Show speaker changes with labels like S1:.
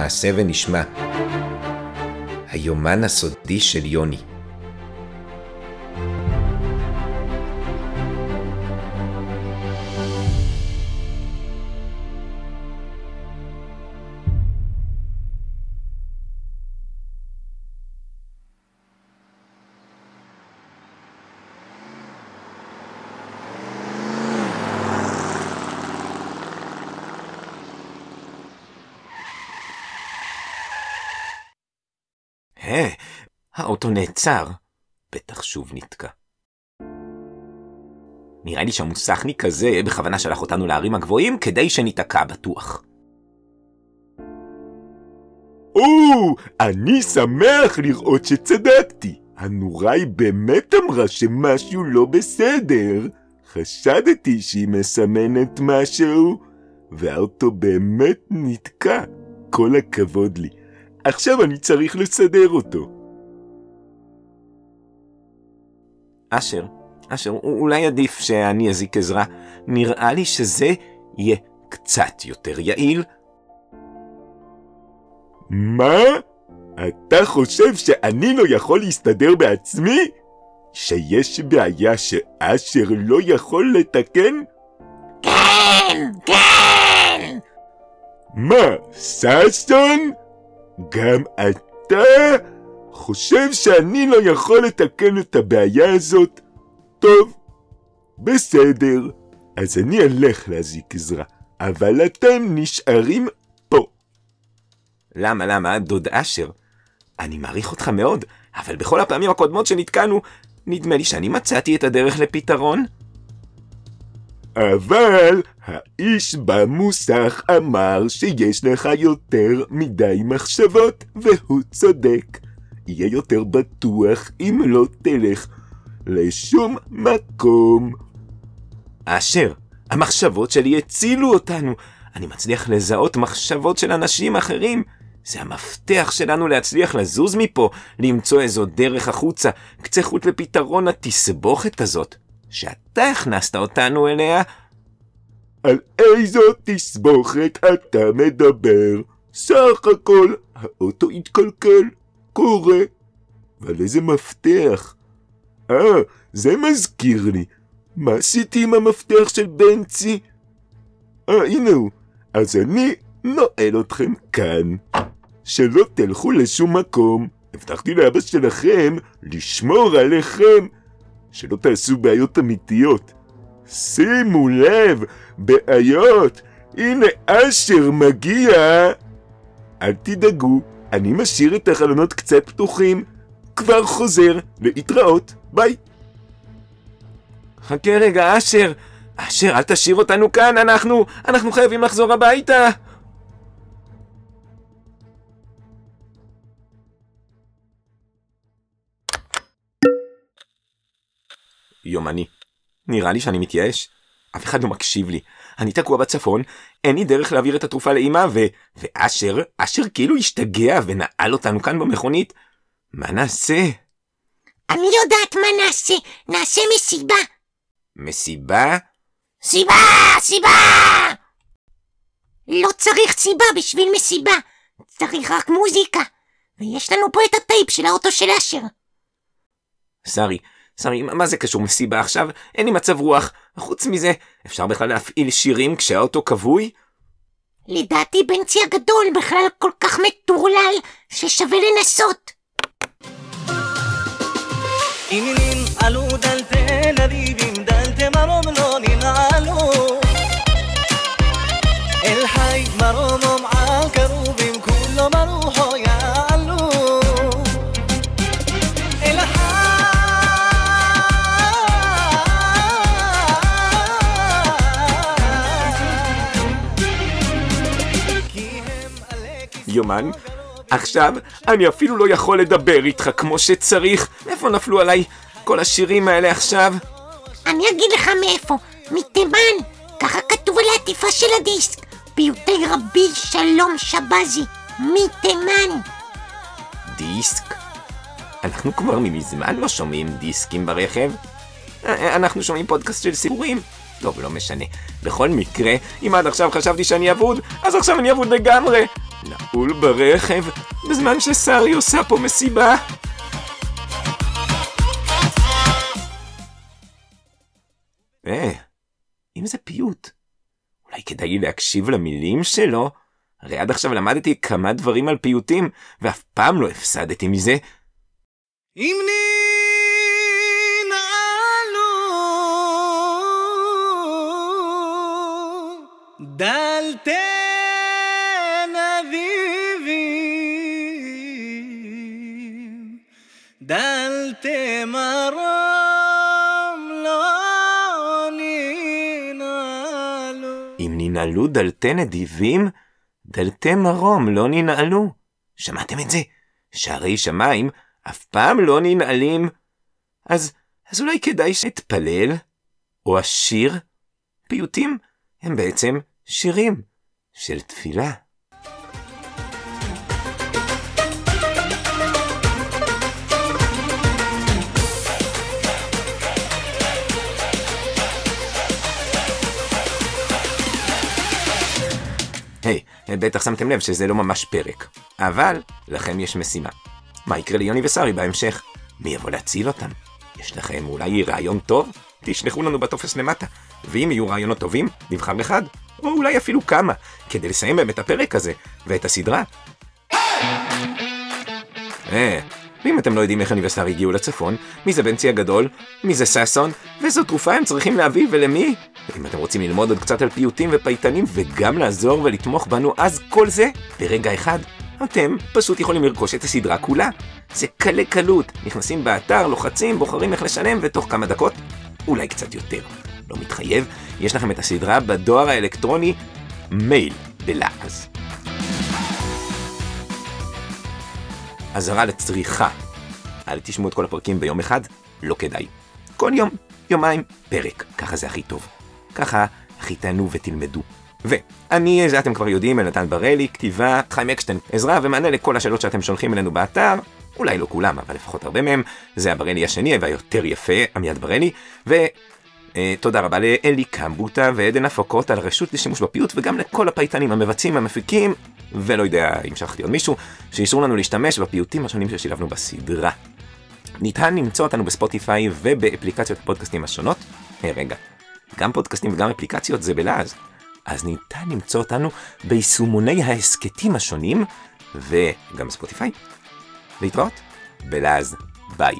S1: נעשה ונשמע. היומן הסודי של יוני.
S2: האוטו נעצר. בטח שוב נתקע. נראה לי שהמוסכניק הזה בכוונה שלח אותנו להרים הגבוהים כדי שניתקע בטוח.
S3: או, אני שמח לראות שצדקתי. הנוראי באמת אמרה שמשהו לא בסדר. חשדתי שהיא מסמנת משהו, והאוטו באמת נתקע. כל הכבוד לי. עכשיו אני צריך לסדר אותו.
S2: אשר, אשר, אולי עדיף שאני אזיק עזרה. נראה לי שזה יהיה קצת יותר יעיל.
S3: מה? אתה חושב שאני לא יכול להסתדר בעצמי? שיש בעיה שאשר לא יכול לתקן?
S4: כן, כן!
S3: מה, ששון? גם אתה חושב שאני לא יכול לתקן את הבעיה הזאת? טוב, בסדר, אז אני אלך להזיק עזרה, אבל אתם נשארים פה.
S2: למה, למה, דוד אשר? אני מעריך אותך מאוד, אבל בכל הפעמים הקודמות שנתקענו, נדמה לי שאני מצאתי את הדרך לפתרון.
S3: אבל האיש במוסך אמר שיש לך יותר מדי מחשבות, והוא צודק. יהיה יותר בטוח אם לא תלך לשום מקום.
S2: אשר, המחשבות שלי הצילו אותנו. אני מצליח לזהות מחשבות של אנשים אחרים. זה המפתח שלנו להצליח לזוז מפה, למצוא איזו דרך החוצה, קצה חוט לפתרון התסבוכת הזאת, שאתה הכנסת אותנו אליה.
S3: על איזו תסבוכת אתה מדבר? סך הכל האוטו התקלקל, קורה. אבל איזה מפתח? אה, זה מזכיר לי. מה עשיתי עם המפתח של בנצי? אה, הנה הוא. אז אני נועל אתכם כאן. שלא תלכו לשום מקום. הבטחתי לאבא שלכם לשמור עליכם. שלא תעשו בעיות אמיתיות. שימו לב, בעיות. הנה אשר מגיע. אל תדאגו, אני משאיר את החלונות קצת פתוחים. כבר חוזר, להתראות, ביי.
S2: חכה רגע, אשר. אשר, אל תשאיר אותנו כאן, אנחנו, אנחנו חייבים לחזור הביתה. יומני. נראה לי שאני מתייאש. אף אחד לא מקשיב לי. אני תקוע בצפון, אין לי דרך להעביר את התרופה לאמא, ו... ואשר, אשר כאילו השתגע ונעל אותנו כאן במכונית. מה נעשה?
S4: אני יודעת מה נעשה, נעשה מסיבה.
S2: מסיבה?
S4: סיבה! סיבה! לא צריך סיבה בשביל מסיבה, צריך רק מוזיקה. ויש לנו פה את הטייפ של האוטו של אשר.
S2: שרי, שרי, מה זה קשור מסיבה עכשיו? אין לי מצב רוח. חוץ מזה, אפשר בכלל להפעיל שירים כשהאוטו כבוי?
S4: לדעתי בנצי הגדול בכלל כל כך מטורלל, ששווה לנסות.
S2: יומן, עכשיו אני אפילו לא יכול לדבר איתך כמו שצריך. איפה נפלו עליי כל השירים האלה עכשיו?
S4: אני אגיד לך מאיפה, מתימן. ככה כתוב על העטיפה של הדיסק. פיוטי רבי שלום שבזי, מתימן.
S2: דיסק? אנחנו כבר מזמן לא שומעים דיסקים ברכב. אה, אנחנו שומעים פודקאסט של סיפורים. טוב, לא משנה. בכל מקרה, אם עד עכשיו חשבתי שאני אבוד, אז עכשיו אני אבוד לגמרי. בלבול ברכב, בזמן ששרי עושה פה מסיבה. אה, אם זה פיוט, אולי כדאי להקשיב למילים שלו? הרי עד עכשיו למדתי כמה דברים על פיוטים, ואף פעם לא הפסדתי מזה.
S5: אם ננעלו דלתי דלתי מרום לא ננעלו.
S2: אם ננעלו דלתי נדיבים, דלתי מרום לא ננעלו. שמעתם את זה? שערי שמיים אף פעם לא ננעלים. אז, אז אולי כדאי שאתפלל? או אשיר? פיוטים הם בעצם שירים של תפילה. בטח שמתם לב שזה לא ממש פרק. אבל, לכם יש משימה. מה יקרה ליוני ושרי בהמשך? מי יבוא להציל אותם? יש לכם אולי רעיון טוב? תשלחו לנו בטופס למטה. ואם יהיו רעיונות טובים, נבחר אחד, או אולי אפילו כמה, כדי לסיים באמת הפרק הזה, ואת הסדרה. אה, ואם אתם לא יודעים איך אני ושרי הגיעו לצפון, מי זה בנצי הגדול, מי זה ששון, ואיזו תרופה הם צריכים להביא ולמי? אם אתם רוצים ללמוד עוד קצת על פיוטים ופייטנים וגם לעזור ולתמוך בנו, אז כל זה ברגע אחד. אתם פשוט יכולים לרכוש את הסדרה כולה. זה קלה קלות, נכנסים באתר, לוחצים, בוחרים איך לשלם, ותוך כמה דקות, אולי קצת יותר. לא מתחייב, יש לכם את הסדרה בדואר האלקטרוני מייל בלעז. אזהרה לצריכה. אל תשמעו את כל הפרקים ביום אחד, לא כדאי. כל יום, יומיים, פרק. ככה זה הכי טוב. ככה הכי תענו ותלמדו. ואני, זה אתם כבר יודעים, אלנתן בראלי, כתיבה, חיים אקשטיין, עזרה ומענה לכל השאלות שאתם שולחים אלינו באתר. אולי לא כולם, אבל לפחות הרבה מהם. זה הבראלי השני והיותר יפה, עמיעד בראלי. ו... אה, תודה רבה לאלי קמבוטה ועדן הפקות על הרשות לשימוש בפיוט וגם לכל הפייטנים המבצעים, המפיקים, ולא יודע אם שכחתי עוד מישהו, שאישרו לנו להשתמש בפיוטים השונים ששילבנו בסדרה. ניתן למצוא אותנו בספוטיפיי ובאפליקציות הפודקאסטים השונות. היי רגע, גם פודקאסטים וגם אפליקציות זה בלעז. אז ניתן למצוא אותנו ביישומוני ההסכתים השונים, וגם בספוטיפיי. להתראות בלעז. ביי.